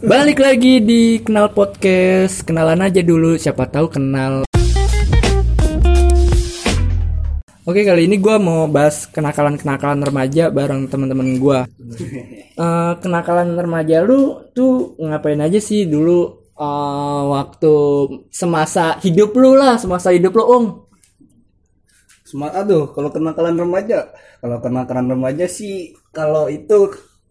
Balik lagi di Kenal Podcast. Kenalan aja dulu, siapa tahu kenal. Oke, kali ini gua mau bahas kenakalan-kenakalan remaja bareng teman-teman gua. Eh, kenakalan remaja lu tuh ngapain aja sih dulu eh, waktu semasa hidup lu lah, semasa hidup lu, Om? Smart aduh, kalau kenakalan remaja, kalau kenakalan remaja sih kalau itu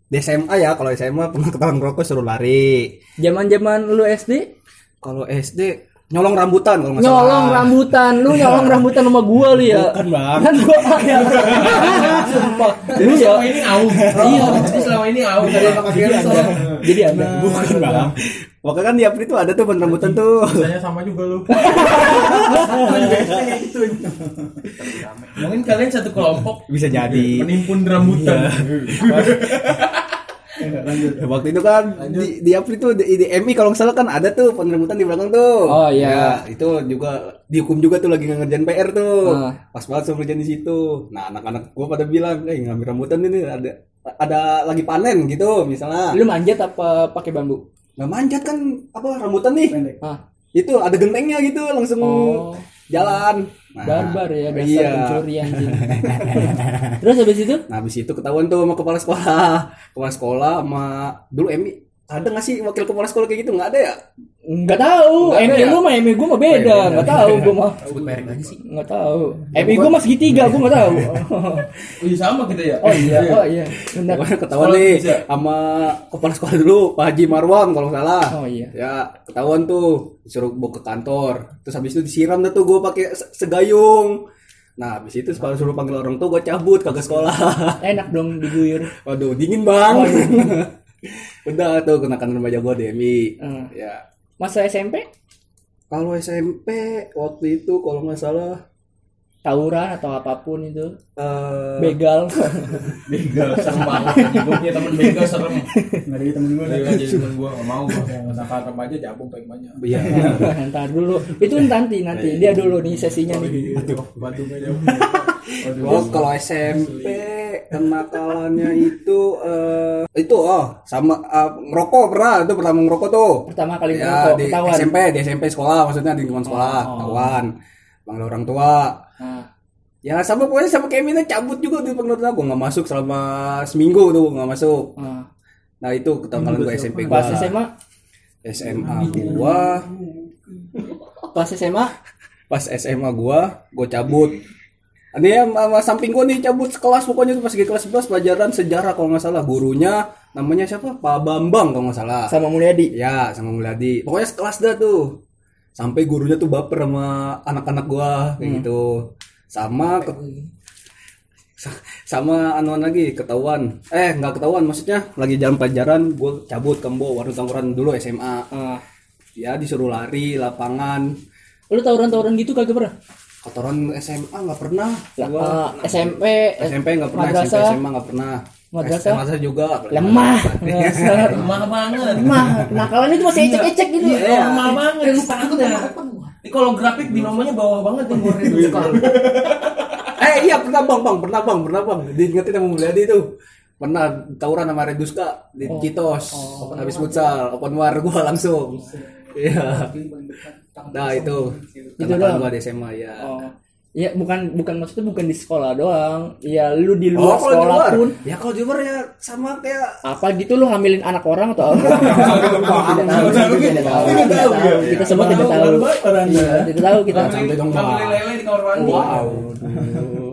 di SMA ya, kalau SMA pernah ketahuan ngerokok suruh lari. Zaman-zaman lu SD Kalau SD nyolong rambutan kalau nggak nyolong salah. rambutan, lu nyolong rambutan sama gua lu ya. Bukan bang. Kan gua ada. Sumpah. Lu ya. selama ini au iya jadi selama ini au Jadi ada. Jadi ada. Bukan bang. Pokoknya kan di April itu ada tuh pohon rambutan tuh. saya sama juga lu mungkin kalian satu kelompok Bisa jadi. menimpun rambutan Waktu itu kan di, di April tuh di, di MI kalau nggak salah kan ada tuh pohon rambutan di belakang tuh. Oh, iya. Ya, itu juga dihukum juga tuh lagi ngerjain PR tuh. Ah. Pas banget suruh ngerjain di situ. Nah anak-anak gua pada bilang, eh ngambil rambutan ini ada ada lagi panen gitu misalnya. Lu manjat apa pakai bambu? Nggak manjat kan apa rambutan nih? Ah, Itu ada gentengnya gitu langsung Oh. jalan. Nah, barbar ya dasar iya. pencuri anjing. Terus habis itu? Nah habis itu ketahuan tuh sama kepala sekolah. Kepala sekolah sama dulu Emi ada nggak sih wakil kepala sekolah kayak gitu nggak ada ya? Enggak tahu. Nggak ada MI ya? lu mah MI gua mah beda. Enggak tahu gua mah. sebut merek lagi sih Enggak tahu. MI gua mah segitiga, gua enggak tahu. iya sama kita ya Oh iya, oh iya. Benar. Ketahuan nih sama kepala sekolah dulu Pak Haji Marwan kalau nggak salah. Oh iya. Ya ketahuan tuh disuruh bawa ke kantor. Terus habis itu disiram dah tuh gue pakai se- segayung. Nah habis itu sekolah suruh panggil orang tua gue cabut kagak sekolah. Enak dong diguyur. Waduh dingin bang. Oh, iya. Udah tuh kenakan remaja gue Demi. Hmm. Ya. Masa SMP kalau SMP waktu itu kalau nggak salah tawuran atau apa pun itu. Eh begal. Begal serem banget. Gue punya temen begal serem. Nggak ada temen gue Iya, jadi temen gue gak mau. Gue yang nakal remaja cabung paling banyak. Iya. ntar dulu. Itu nanti nanti. Dia dulu nih sesinya nih. batu meja Oh, kalau SMP kenakalannya itu eh itu oh sama eh, ngerokok pernah itu pertama ngerokok tuh. pertama kali Ya ngerokok di ketahuan SMP di SMP sekolah maksudnya di lingkungan sekolah Oh. ketahuan panggil orang tua. Nah, Ya sama pokoknya sama kayak Mina cabut juga di pengeluaran aku nggak masuk selama seminggu tuh nggak masuk. nah. Nah itu ketahuan gue SMP gua. pas SMA SMA gua pas SMA pas SMA gua gua cabut ini ya sama samping gua nih cabut sekelas pokoknya tuh pas lagi kelas 11 pelajaran sejarah kalau nggak salah. Gurunya namanya siapa? Pak Bambang kalau nggak salah. Sama Mulyadi. Ya sama Mulyadi. Pokoknya sekelas dah tuh. Sampai gurunya tuh baper sama anak-anak gua kayak gitu. Sama ke- sa- sama anuan lagi ketahuan. Eh nggak ketahuan maksudnya lagi jalan pelajaran gua cabut kembo warung tawuran dulu SMA Ah. ya disuruh lari lapangan. Lu tawuran-tawuran gitu kagak pernah kotoran SMA nggak pernah. Lah, Gua ah, SMP eh, SMP nggak pernah SMP madrasah. SMA nggak pernah. Madrasah? madrasah juga lemah. Lemah banget. Lemah. Kenakalan itu masih ecek-ecek gitu. Iya, lemah banget. Lupa aku dah ini kalau grafik binomonya bawah banget nih gue eh iya pernah bang bang pernah bang pernah bang. Diingetin sama Mulyadi itu pernah tawuran sama Reduska di Citos. Habis futsal open war gua langsung. Iya nah itu kenakalan doang? gua di SMA ya oh ya bukan bukan maksudnya bukan di sekolah doang ya lu di Oh, luar di sekolah luar, pun ya kalau di luar ya sama kayak apa gitu lu hamilin anak orang atau apa? Kita semua tidak tahu. Iya, tidak tahu kita. Santai dong, lele di kamar mandi wow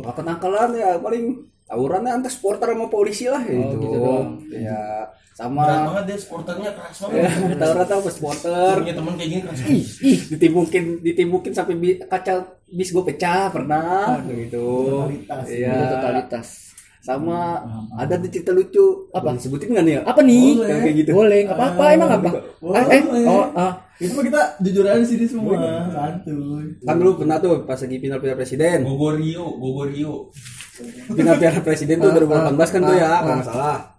Apa kenakalan ya paling tawurannya antar supporter sama polisi lah gitu. gitu doang. Ya berat sama banget deh sporternya keras ya, banget tawuran sama supporter punya temen kayak gini keras Ih, ih, ditimbukin ditimbukin sampai bi- kaca bis gue pecah pernah gitu. Totalitas. Iya. itu totalitas. Sama ada di cerita lucu. Apa? Boleh Sebutin nggak nih ya? Apa nih? Yang kayak gitu. Boleh, nggak apa-apa. Emang apa? Boleh. Eh, eh, oh, ah. itu mah kita jujur aja di sini semua santuy Kan dulu pernah tuh pas lagi final piala presiden. Gogorio Gogorio Final piala presiden tuh 2018 kan tuh ya, Ah, nggak salah.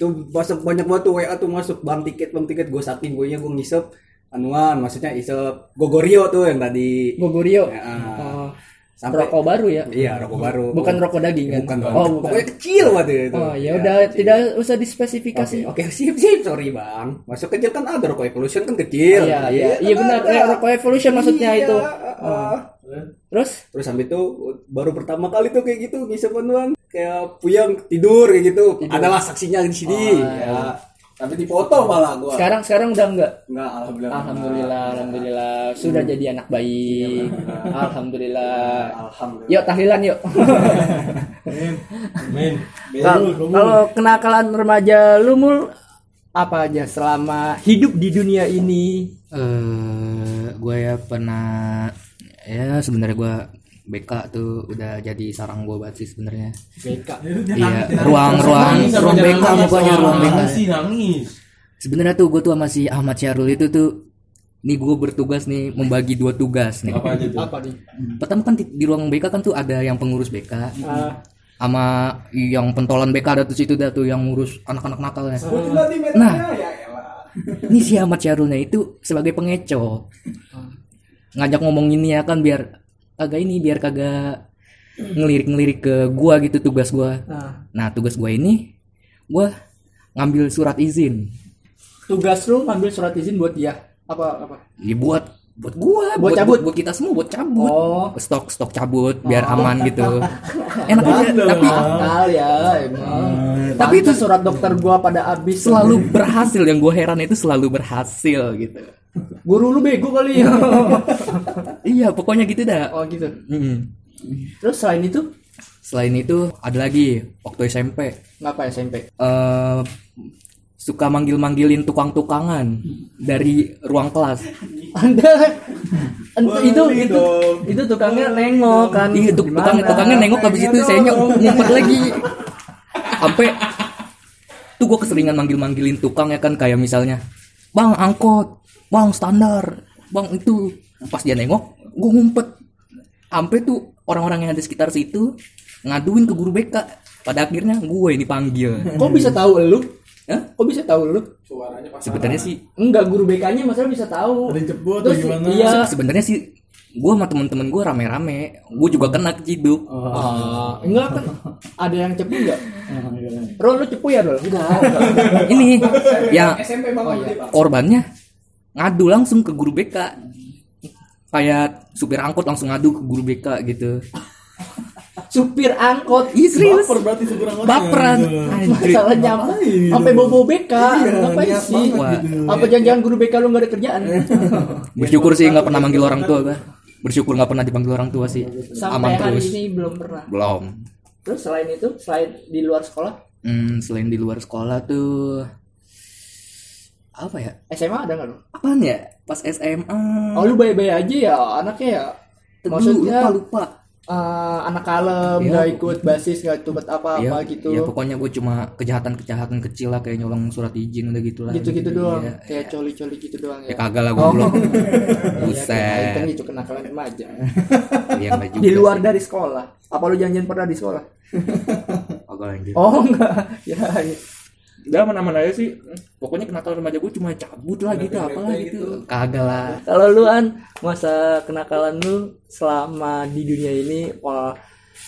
Tuh masuk banyak banget tuh WA tuh masuk. Bang tiket bang tiket. Gue saking gue nya gue ngisep. Anuan maksudnya isep. Gogorio tuh yang tadi. Gogorio. Ya. Oh, sampai Rokok baru ya. iya rokok baru Bukan rokok daging kan? bukan Oh, bukan. pokoknya kecil waktu itu Oh, ya udah tidak usah dispesifikasi. Oke, oke, sip, sip, sorry bang. Masuk kecil kan ada rokok evolution kan kecil. Iya, iya, kan iya benar. ada. Eh, rokok evolution maksudnya Iya, itu. ah. Terus Terus sampai itu baru pertama kali tuh kayak gitu bisa doang kayak puyang tidur kayak gitu. Adalah saksinya di sini. Oh, ya. Tapi dipoto malah gua. sekarang sekarang udah enggak? Enggak, alhamdulillah. Alhamdulillah, alhamdulillah sudah jadi anak baik. Alhamdulillah. Alhamdulillah. Yuk tahlilan yuk. Men. Kalau kalau kenakalan remaja lu mul apa aja selama hidup di dunia ini? eh gue ya pernah ya sebenarnya gue BK tuh udah jadi sarang gue banget sih sebenarnya BK. iya ruang ruang BK pokoknya ruang BK Nangis sih nangis. sebenarnya tuh gue tuh sama si Ahmad Syarul itu tuh nih gue bertugas nih membagi dua tugas nih Apa aja tuh? Apa nih? pertama kan di, di ruang BK kan tuh ada yang pengurus BK Ah, sama yang pentolan BK ada tuh situ dah tuh yang ngurus anak-anak nakalnya Nah, Nah. ini si Ahmad Syarulnya itu sebagai pengecoh ngajak ngomong ini ya kan biar kagak ini biar kagak ngelirik-ngelirik ke gua gitu tugas gua ah. nah tugas gua ini gua ngambil surat izin Tugas lu ngambil surat izin buat dia. Apa apa? ya buat buat gua Buat cabut? buat, kita semua buat cabut Oh. stok stok cabut biar aman gitu enak aja tapi Akal ya emang. Tapi Tapi itu surat dokter gua pada habis. selalu berhasil yang gua heran itu selalu berhasil gitu Guru lu bego kali ya. iya pokoknya gitu dah oh gitu. Mm. Terus selain itu selain itu ada lagi waktu SMP ngapa SMP? eh suka manggil-manggilin tukang-tukangan dari ruang kelas. Anda itu itu itu tukangnya nengok kan. Iya, tuk, tukang, tukangnya nengok habis itu saya nyok- ngumpet lagi. Sampai tuh gue keseringan manggil-manggilin tukang ya kan kayak misalnya, "Bang, angkot. Bang, standar. Bang, itu." Pas dia nengok, gue ngumpet. Sampai tuh orang-orang yang ada di sekitar situ ngaduin ke guru BK. Pada akhirnya gue ini panggil. Kok bisa tahu lu? Hah? Kok bisa tahu lu? Sebenarnya sih Enggak guru BK-nya masalah bisa tahu. Ada cepet atau gimana? Iya. Se- sebenarnya sih gue sama temen-temen gue rame-rame gue juga kena keciduk Ah, enggak kan ada yang cepu enggak? Ah, iya. Rol lu cepu ya, Rol? Enggak. ini yang SMP bang Oh, iya. korbannya ngadu langsung ke guru BK kayak supir angkot langsung ngadu ke guru BK gitu Supir angkot. Ih serius Baper berarti supir angkotnya. baperan Gitu. Masalahnya apa? Sampai bobo BK. Ngapain niat sih? banget Apa jangan-jangan guru BK lu enggak ada kerjaan? bersyukur sih nggak pernah manggil orang tua gua bersyukur nggak pernah dipanggil orang tua sih aman Sampai hari terus ini belum pernah. belum Terus selain itu, selain di luar sekolah, hmm, selain di luar sekolah tuh apa ya SMA ada nggak lu? apaan ya pas SMA Oh lu bayi-bayi aja ya anaknya ya. Maksudnya lupa lupa eh, anak kalem Iya. nggak ikut basis nggak ikut apa-apa ya, gitu. ya pokoknya gue cuma kejahatan-kejahatan kecil lah kayak nyolong surat izin udah gitu lah gitu-gitu doang. Iya. Kayak coli-coli gitu doang ya ya. kagak lah gue belum Iya, buset itu kenakalan remaja. ya juga di luar sih. dari sekolah. Apa lu janjian pernah di sekolah? lanjut Oh enggak. Ya, ya. Udah mana-mana aja sih pokoknya kenakalan remaja gue cuma cabut lah gitu apalah gitu kagak lah Kalau lu an masa kenakalan lu selama di dunia ini wah,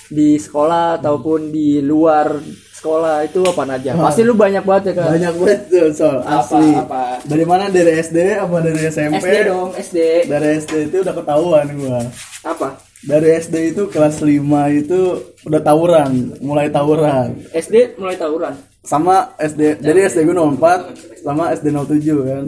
di sekolah ataupun di luar sekolah itu apa aja? Pasti lu banyak banget ya kan? Banyak banget tuh soal asli. apa? Dari mana? Dari SD apa dari SMP? SD dong, SD. Dari SD itu udah ketahuan gua. Apa? Dari SD itu kelas 5 itu udah tawuran, mulai tawuran. SD mulai tawuran. Sama SD dari SD gue 04 sama SD 07 kan.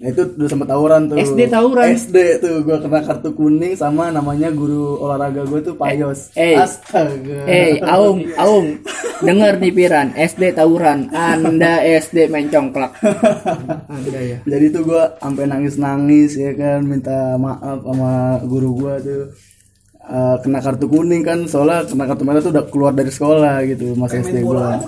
Nah itu udah sempet tawuran tuh. SD tawuran? SD tuh gua kena kartu kuning sama namanya guru olahraga gue tuh Payos. Eh, eh. Astaga. Hei, Aung, Aung, dengar nih Piran, SD tawuran, Anda SD main congklak. Anda ya. Jadi tuh gua sampai nangis-nangis ya kan minta maaf sama guru gua tuh. Eh, kena kartu kuning kan soalnya kena kartu merah tuh udah keluar dari sekolah gitu mas SD gua.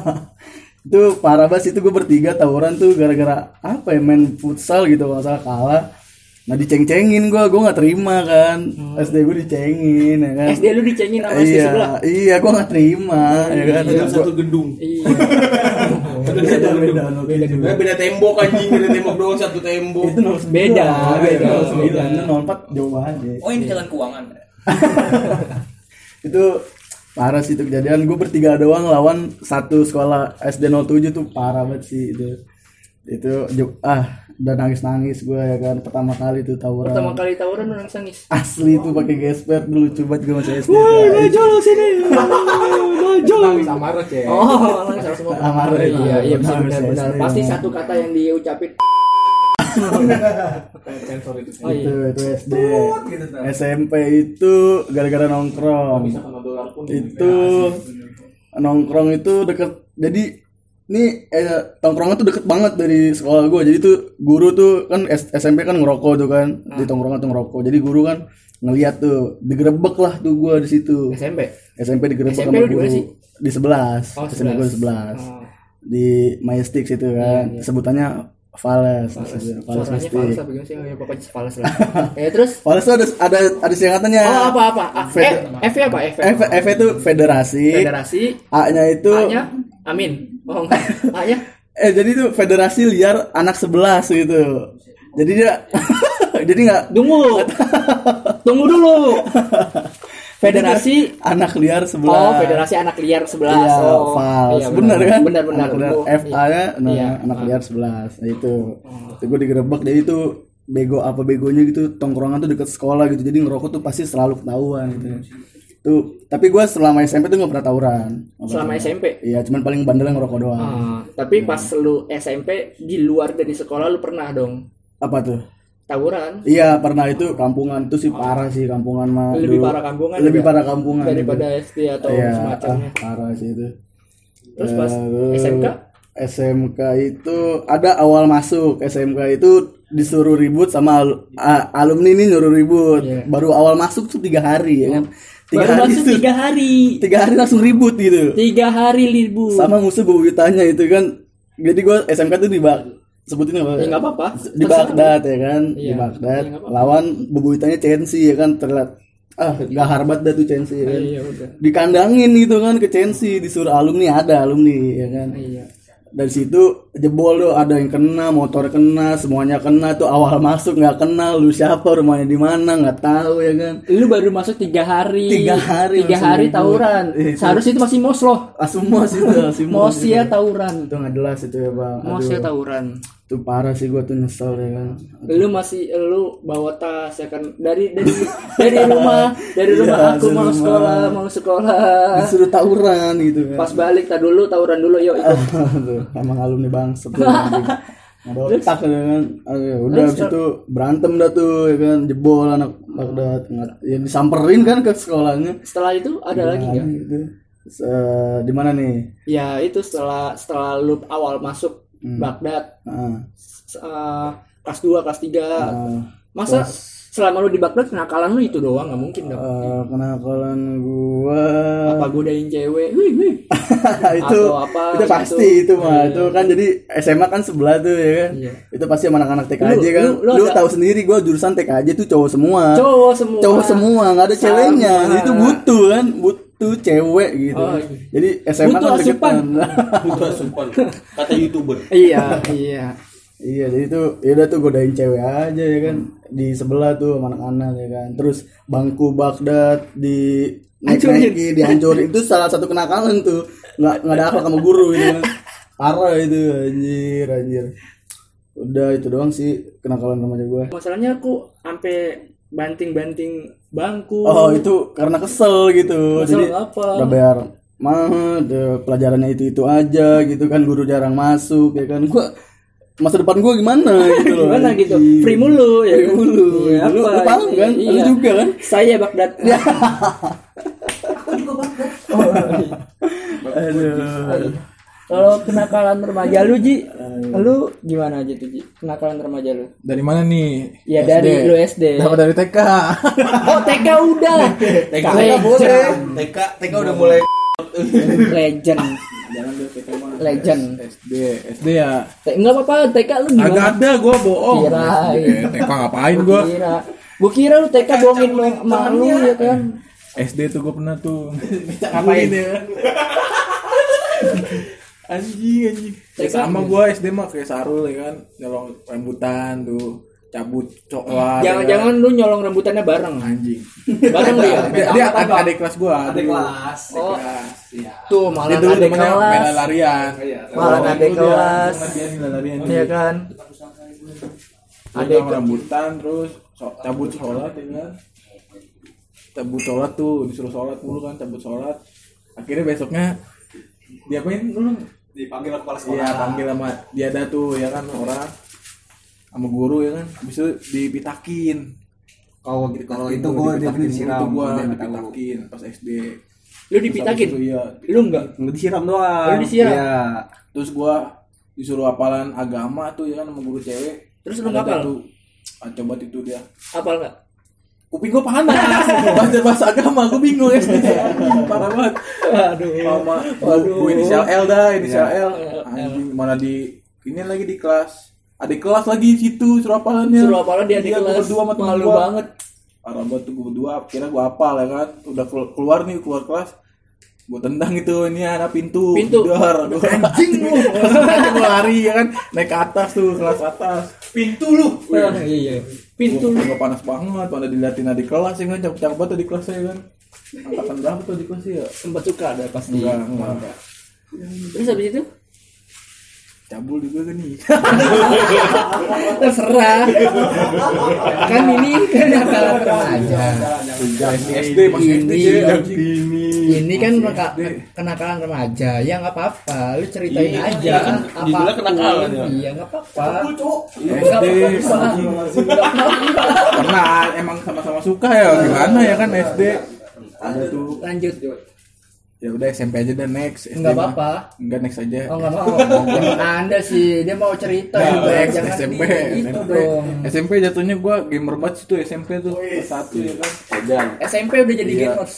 itu parah banget itu gue bertiga tawuran tuh gara-gara apa ya main futsal gitu kalau salah kalah. Nah diceng-cengin gua, gua nggak terima kan. SD gue dicengin ya kan. SD lu dicengin sama SD iya, sebelah. iya gua nggak terima ya kan. Dalam Gua- satu gedung. Iya. Beda beda beda beda. Eh, beda tembok anjing, beda tembok doang satu tembok. Itu 09. Beda, beda. Itu 09, itu 04 jauh banget. oh ini jalan keuangan itu parah sih itu kejadian gue bertiga doang lawan satu sekolah SD 07 tuh parah banget sih itu itu ah udah nangis nangis gue ya kan pertama kali tuh tawuran Pertama kali tawuran lu nangis nangis. asli tuh pakai gesper dulu coba gue masih SD Jolo sini. Jolo. Nangis amarah cek. Oh, nangis semua. Amarah, Iya, iya iya. benar benar. Pasti ya. satu kata yang diucapin. Sensor itu. Oh itu iya. itu SD SMP itu gara-gara nongkrong itu nongkrong itu deket jadi ini eh, tongkrongan tuh deket banget dari sekolah gue jadi tuh guru tuh kan S- SMP kan ngerokok tuh kan di tongkrongan tuh ngerokok jadi guru kan ngeliat tuh digerebek lah tuh gue di situ SMP. SMP digerebek SMP sama guru sih? di sebelas Oh, SMP gue di 11. sebelas Oh. di Majestic situ kan sebutannya Vales Vales Suaranya Mystic fals apa gimana sih? Ya, pokoknya fals lah. Ya terus Vales tuh ada ada ada singkatannya Oh apa apa? Ah, Fed- eh, F apa? F. F, F itu federasi Federasi. A-nya itu A-nya Amin. Oh enggak. A-nya eh jadi itu federasi liar anak 11 gitu jadi dia jadi nggak Tunggu. Tunggu dulu. Federasi anak liar 11 Oh, Federasi Anak Liar 11. Iya, oh, Fals. iya, bener kan? Benar benar. Anak liar. Oh, FA nya nah, Iya. anak liar 11. Nah, itu. Itu gue digerebek jadi itu bego apa begonya gitu tongkrongan tuh deket sekolah gitu. Jadi ngerokok tuh pasti selalu ketahuan gitu. Tuh, tapi gue selama SMP tuh gak pernah tawuran. Selama. SMP. Iya, cuman paling bandel ngerokok doang. Ah, tapi pas lu SMP di luar dari sekolah lu pernah dong Apa tuh? tawuran Iya, pernah itu kampungan itu sih parah sih kampungan mah. lebih dulu. parah kampungan Lebih parah kampungan. daripada gitu. SD atau Iya, semacamnya. ah, parah sih itu. Terus pas SMK SMK itu ada awal masuk SMK itu disuruh ribut sama al- alumni ini nyuruh ribut Iya. baru awal masuk tuh tiga hari ya kan tiga baru hari masuk tuh tiga hari. Tiga hari langsung ribut gitu. Tiga hari libur sama musuh bebuyutannya itu kan. Jadi gue SMK tuh di bak sebutin apa? Ya nggak apa-apa. Di Baghdad ya kan? Di Iya. Baghdad. Iya, nggak apa-apa. lawan bebuyutannya Chelsea ya kan? Terlihat ah gak harbat dah tuh Chelsea ya kan? iya udah. Dikandangin gitu kan ke Chelsea disuruh alumni ada alumni ya kan? Iya dari situ jebol tuh ada yang kena motor kena semuanya kena tuh awal masuk nggak kenal lu siapa rumahnya di mana nggak tahu ya kan? Lu baru masuk tiga hari. Tiga hari tiga hari tawuran. Itu. seharusnya itu masih mos loh. Asumos itu asumos mosnya tawuran. Itu nggak jelas itu ya bang. Mosnya Aduh, tawuran itu parah sih gua tuh nyesel ya kan. Lu masih lu bawa tas ya kan? Dari dari dari rumah dari rumah Iya, aku mau rumah. sekolah mau sekolah. Disuruh tawuran gitu kan. Pas balik tak dulu tawuran dulu yuk ikut. Emang alumni bangset tuh, ada otak ya kan. Aduh, udah habis itu berantem dah tuh ya kan. Jebol anak Baghdad. Ya disamperin kan ke sekolahnya. Setelah itu ada lagi nggak? gitu. Se- di mana nih? Ya itu setelah setelah lu awal masuk Hmm. Baghdad. S- eh, kelas 2 kelas 3 ah. masa selama lu di Baghdad kenakalan lu itu doang nggak mungkin dong. Eh, kenakalan gua. Apa godain cewek? Wih wih. Itu apa itu gitu. pasti itu mah. Itu kan jadi SMA kan sebelah tuh ya kan? Iya. itu pasti sama anak-anak TKJ Lu- kan. lu- lu, lu tahu sendiri gua jurusan TKJ tuh cowok semua. Cowok semua. Cowok semua nggak ada ceweknya. itu butuh kan butuh cewek gitu. Oh, iya. jadi SMA Butuh kan asupan. Butuh asupan. Kata youtuber. iya iya. Iya jadi tuh ya udah tuh godain cewek aja ya kan. Di sebelah tuh sama anak-anak ya kan. Terus bangku Baghdad di naik naiki dihancurin. Itu salah satu kenakalan tuh. Nggak nggak ada akhlak sama guru gitu kan. Parah itu anjir anjir. Udah itu doang sih kenakalan remaja gue masalahnya aku sampai banting-banting bangku oh itu karena kesel gitu Kesel jadi apa? udah bayar mah pelajarannya itu itu aja gitu kan guru jarang masuk ya kan gua masa depan gua gimana gitu loh gimana gitu free mulu ya Free mulu. Iya, Lu- apa? lu paham kan? Lu Iya. juga kan? saya Baghdad aduh kalau kenakalan remaja lu Ji lu gimana aja tuh Ji kenakalan remaja lu Dari mana nih? ya dari lu SD Dapat dari TK. oh TK udah TK Legend. boleh. TK TK udah mulai legend legend SD, SD ya. Enggak apa-apa TK lu Agak gimana ada gua bohong. Kirain. SD, TK ngapain gua? kira gua kira lu TK bohongin ma- mak lu ya kan SD tuh gua pernah tuh. ngapain ya? anjing anjing. TK sama gua SD mah kayak Sarul ya kan, nyolong rambutan tuh. cabut coklat Jangan-jangan lu nyolong rambutannya bareng. anjing Bareng lu ya. dia, dia ada adik kelas gua Ada dulu. kelas. Oh, Iya. tuh dia malah ada temennya main kelas. larian Malah Oh, ada itu dia, kelas. dia Iya kan? ada rambutan terus cabut sholat ya kan cabut sholat tuh disuruh sholat mulu kan cabut sholat akhirnya besoknya diapain dulu Dipanggil ke kepala sekolah. Iya panggil sama dia ada tuh ya kan orang sama guru ya kan habis itu dipitakin Kalau gitu, kalau itu gua dia dipitakin, disiram. itu gua nggak dipitakin pas SD Lu dipitakin? Itu, iya Lu enggak? Nggak disiram doang. Oh, disiram? Iya. terus gua disuruh hafalan agama tuh ya kan sama guru cewek Terus lu ngapal? tuh ah, coba itu dia Apal enggak? Kuping gua panas. Bahasa bahasa agama gua bingung. SD parah banget. Aduh. sama gua, gua inisial L dah inisial L. Anjing mana di ini lagi di kelas. Ada kelas lagi di situ suruh hafalannya Suruh hafalan dia di Iya, kelas. berdua sama Malu banget. parah banget tuh gua berdua. Kira gua hafal ya kan? Udah kelu- keluar nih keluar kelas. Gua tendang itu ini ada pintu. Pintu. Gua anjing lu. Gua lari ya kan? Naik ke atas tuh kelas atas. Pintu lu. Nah, iya. Pintu. Gua panas banget pada diliatin adik kelas ya kan? Cakep-cakep banget di kelas ya kan? Angkatan berapa tuh di kelas ya? Sempat suka ada pasti. enggak enggak Terus habis itu cabul juga kan nih terserah. kan ini kan akal remaja. SD masih SD Ini. Ini kan kenakalan remaja. Ya nggak apa-apa. Lu ceritain Iya, aja. kan judulnya kenakalan, ya. Iya nggak apa-apa. SD karena emang sama-sama suka ya gimana ya kan SD ada tuh Lanjut. Ya udah SMP aja dan next SD Nggak apa-apa. enggak next aja Oh nggak mau. Jangan anda sih. Dia mau cerita Nah, juga. next Jangan SMP di- itu SMP dong. SMP jatuhnya gua gamer banget sih tuh SMP tuh satu ya kan Edan. SMP udah jadi Iya. gamers.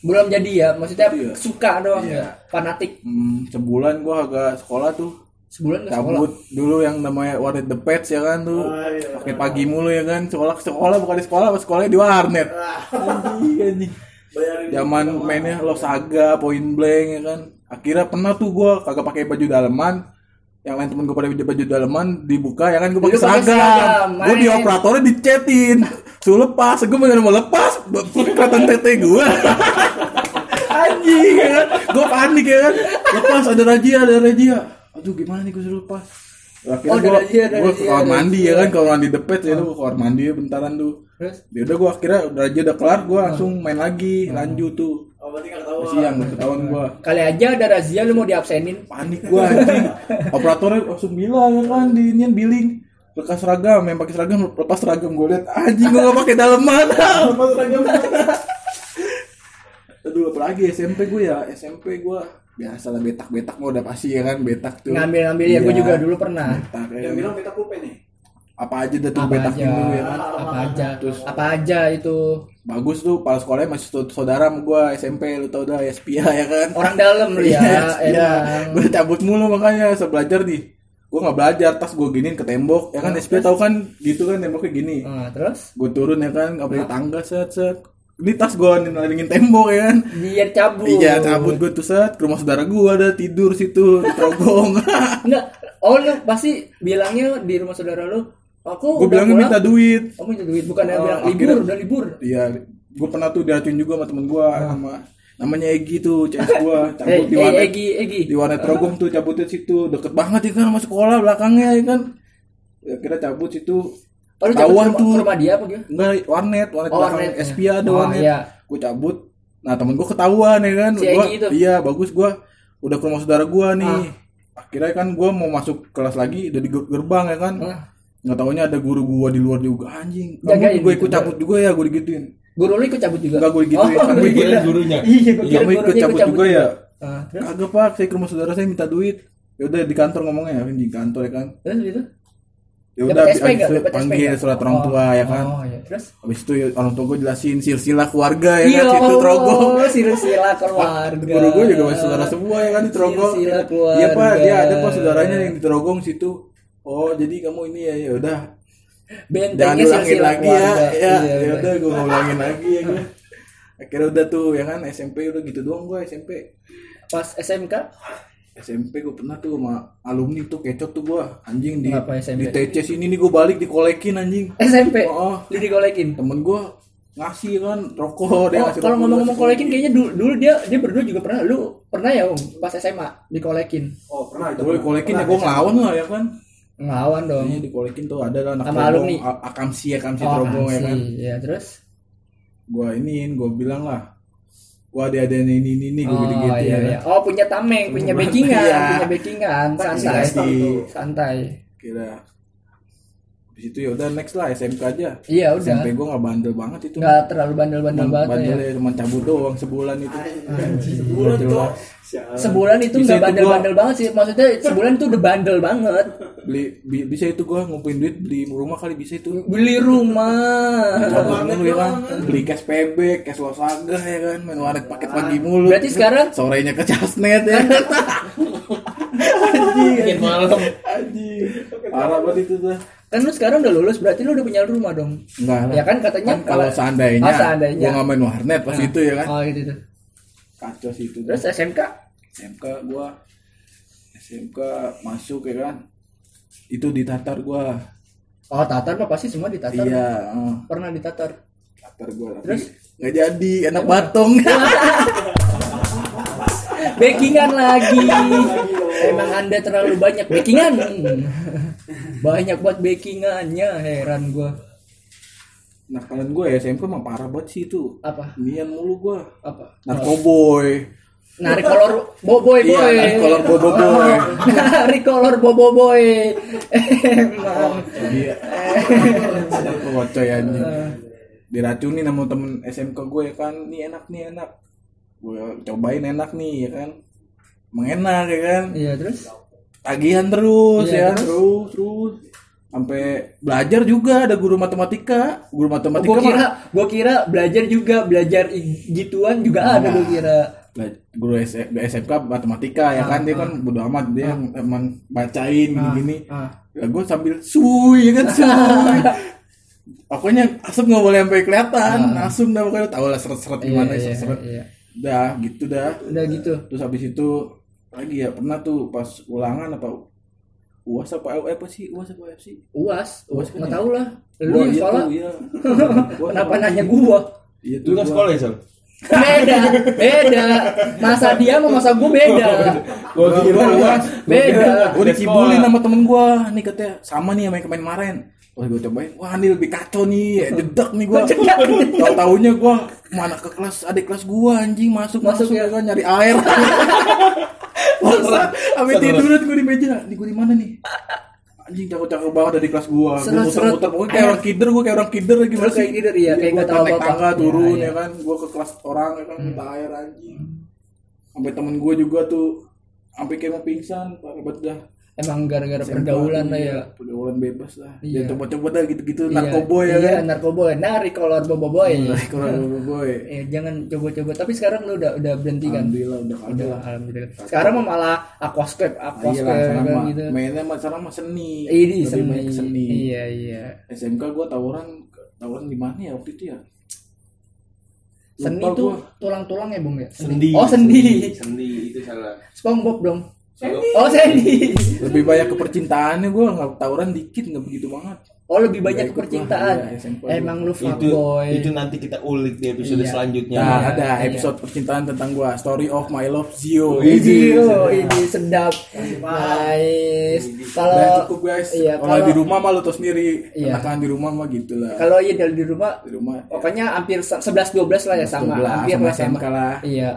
Belum jadi ya. Maksudnya Iya. suka doang ya. Fanatik. hmm, sebulan gua agak sekolah tuh Sebulan ke sekolah. cabut dulu yang namanya warnet the pets ya kan tuh pakai pagi mulu ya kan sekolah ke sekolah bukan di sekolah pas sekolahnya di warnet anjing anjing zaman mainnya lo saga point blank ya kan. Akhirnya pernah tuh gua kagak pakai baju daleman. Yang lain temen gue pada baju baju daleman dibuka ya kan. Gue pakai pakai seragam seragam, gue di operatornya dicetin. Suruh lepas gue bener mau lepas kelihatan tete gue anjing. Ya kan. Gue panik ya kan. Lepas ada razia ada razia aduh gimana nih gue suruh lepas? Akhirnya Oh, gua, razia, ada gua ke kamar mandi ya kan. Kamar mandi depet ya tuh ke kamar mandi bentaran tuh Terus? ya udah gue akhirnya udah aja udah kelar gue langsung main lagi lanjut tuh Oh, berarti nggak ketahuan. siang gak ketahuan gue Kali aja ada razia lu mau diabsenin. panik gue anjing operatornya langsung bilang ya kan di inian billing lekas seragam yang pakai seragam lepas seragam gue liat anjing gue gak pakai daleman lepas seragam aduh apalagi SMP gue ya SMP gue biasa lah betak-betak mah udah pasti ya kan betak tuh Ngambil-ngambil ya gue Iya. juga dulu pernah. betak ya. Yang bilang pulpen nih. Apa aja dah tuh Apa aja, dulu ya kan apa aja, apa aja itu bagus tuh pas sekolahnya masih saud- saudara sama gue SMP lu tau dah ya spia ya kan orang dalam lu ya, Iya, emang. gue cabut mulu makanya saya belajar nih. Gue nggak belajar, tas gue giniin ke tembok, ya kan SP tahu kan gitu kan temboknya gini. Nah, terus Gue turun ya kan, nggak pakai tangga set set. Ini tas gue nalingin tembok ya kan. dia cabut. Iya cabut gue tuh set ke rumah saudara gue ada tidur situ terogong. Enggak. Oh lu pasti bilangnya di rumah saudara lu. Aku gue bilangnya pulang. minta duit. Oh minta duit bukan yang Oh, bilang libur, akhirnya- udah libur. Iya, gue pernah tuh diacuin juga sama temen gue sama namanya Egi tuh CS cabut Eh, di eh, warnet Egi, Egi. di warnet Trogong tuh cabutnya situ deket banget ya kan sama sekolah belakangnya ya kan ya kira cabut situ Oh, lu cabut tuh. rumah dia apa gitu? enggak warnet warnet Oh, belakang warnet, ya. Espia ada Oh, warnet iya. gue cabut nah temen gue ketahuan ya kan Si Gua- itu? iya bagus gue udah ke rumah saudara gue nih Ah. akhirnya kan gue mau masuk kelas lagi udah di ger- gerbang ya kan Ah. Nggak taunya ada guru gue di luar juga anjing kamu gue gitu, ikut cabut juga ya gue digituin Guru lu ikut cabut juga. Enggak, gua digituin. Oh, gua gua kira. Kirain gurunya. Iya, gua kira kamu ikut cabut juga ya Ah, terus kagak pak saya ke rumah saudara saya minta duit ya udah di kantor ngomongnya ya di kantor ya kan terus gitu. ya udah itu panggil nggak? surat orang tua ya kan Oh, iya. Terus habis itu ya orang tua gue jelasin silsilah keluarga ya Iya, kan situ Trogong oh, silsilah keluarga. guru gue juga masih saudara semua ya kan di keluarga. iya pak dia ada pak saudaranya yang di Trogong situ oh jadi kamu ini ya ya udah. Jangan Bentengnya diulangin silsilah lagi ya. keluarga. ya Iya, ya iya. udah gue ngulangin lagi ya gue akhirnya udah tuh ya kan SMP udah gitu doang gue SMP Pas SMK SMP gue pernah tuh sama alumni tuh kecot tuh gue anjing di Ngapa SMP? di TC sini nih gue balik dikolekin anjing. SMP Oh. lu dikolekin? Temen gue ngasih kan rokok dia Oh, ngasih kalau ngomong-ngomong kolekin kayaknya dulu, dulu dia dia berdua juga pernah. Lu pernah ya Om pas SMA dikolekin? Oh pernah. Itu. dikolekin ya gue ngelawan lah ya kan ngelawan dong Iya dikolekin tuh ada lah anak Sama alumni. Akamsi akamsi oh, terobong ya kan ya terus gue iniin gue bilang lah gue ada ada ini ini ini gue oh gitu gitu iya, ya iya. oh punya tameng punya backingan Iya. punya backingan Santai. santai kira di situ ya udah next lah SMK aja. Iya udah. SMP gue nggak bandel banget itu. Nggak terlalu bandel-bandel Cuman banget ya. bandelnya cuma cabut doang sebulan itu. Sebulan jelas sebulan itu nggak itu bandel-bandel banget sih. Maksudnya sebulan itu udah bandel banget. Beli bi- bisa itu gue ngumpulin duit beli rumah kali bisa itu. Beli rumah. Mulu ya kan? beli cash payback cash losaga ya kan? Main warnet paket pagi mulu. Berarti sekarang sorenya ke casnet ya. Bikin malam. anjing. Parah banget itu tuh kan lu sekarang udah lulus berarti lu udah punya rumah dong. Enggak ya kan katanya kan kalau seandainya, oh, seandainya. gue nggak main warnet pas itu ya kan? Oh gitu tuh kacau sih itu terus SMK SMK gua. SMK masuk ya kan? Itu di Tatar gua. Oh tatar mah pasti semua ditatar iya eh, pernah ditatar. Tatar gua tapi Terus? nggak jadi anak batong backingan lagi. Emang anda terlalu banyak backingan. Banyak buat backingannya heran gua. Nah kalian gue ya SMK mah parah banget sih itu. Apa? Nian mulu gua. Apa? Narkoboy. Narik kolor boboy iya boy narkolor bobo boy narik kolor bobo boy emang. Iya. Kocoy anjing. Diracunin sama temen SMK gue ya kan. Nih enak nih enak gue cobain enak nih ya kan. Emang enak ya kan. Iya terus? Tagihan terus Iya, ya terus? Terus sampai belajar juga ada guru matematika. Guru matematika gue kira gue kira belajar juga belajar gituan juga ada gue kira. bela- guru SMK matematika ya kan. Dia kan bodo amat dia emang bacain gini-gini. ah. ya gue sambil suy ya kan suy. Pokoknya asap nggak boleh sampai kelihatan langsung dah pokoknya. Tahu lah seret-seret gimana iya, seret-seret. iya. Dah gitu dah udah gitu terus habis itu lagi ya pernah tuh pas ulangan apa uas apa eh, apa sih uas apa apa sih uas Uas kan nggak ya? tahu lah lu Gua yang iya sekolah iya. Kenapa apa? nanya gua Iya Lu tuh. kan gua- sekolah ya, Sal? beda beda masa dia sama masa gua beda Gua kira Uas. beda Gue dikibulin sama temen gue nih katanya sama nih sama yang kemarin kemarin. Wah gue cobain, wah ini lebih kacau nih, jedak nih gue. Tahu taunya gue mana ke kelas adik kelas gue anjing masuk masuk, Masuk ya kan nyari air. Masa, sampai tiduran gue di meja, di gue di mana nih? Anjing cakep-cakep banget ada di kelas gue. Gue seret. muter-muter, pokoknya kayak orang kider, gue kayak orang kider lagi Terus kayak kider, iya, kayak gue tahu naik apa-apa. tangga turun Iya, iya. ya kan, gue ke kelas orang ya kan minta air anjing. Sampai temen gue juga tuh sampai kayak mau pingsan, parah banget dah. Emang gara-gara pergaulan lah ya. pergaulan bebas lah. Iya. ya coba-coba dah gitu-gitu Iya, narkoboy ya iya kan? narkoboy. Narik kolor bobo boy kalau narkoboy eh, jangan coba-coba. Tapi sekarang lu udah udah berhenti kan? Alhamdulillah udah ada udah lah alhamdulillah. Sekarang mah malah aquascape Ah, iya aquascape lah sekarang kan gitu. mainnya mah sekarang mah seni. Ini Lebih seni. seni. Iya iya. SMK gua tawuran tawuran di mana ya waktu itu ya? Seni itu tulang-tulang ya bung ya? Sendi. oh sendi Sendi. Itu salah. SpongeBob dong oh sendi lebih banyak ke percintaannya gua nggak tawuran dikit nggak begitu banget. Oh lebih banyak kepercintaan? iya, SMP emang lu Itu fuckboy itu nanti kita ulik di episode Iya. selanjutnya. Nah, Iya, ada iya. episode percintaan tentang gua. Story of My Love Zio. Ini ini sedap. Nice. Udah kalau cukup guys. iya, kalau kalau- di rumah mah lu tau sendiri. Iya. Enakan di rumah mah gitu lah. Kalau iya dari di rumah di rumah ya. pokoknya hampir 11 12 lah ya sama 12, hampir sama lah sama. Iya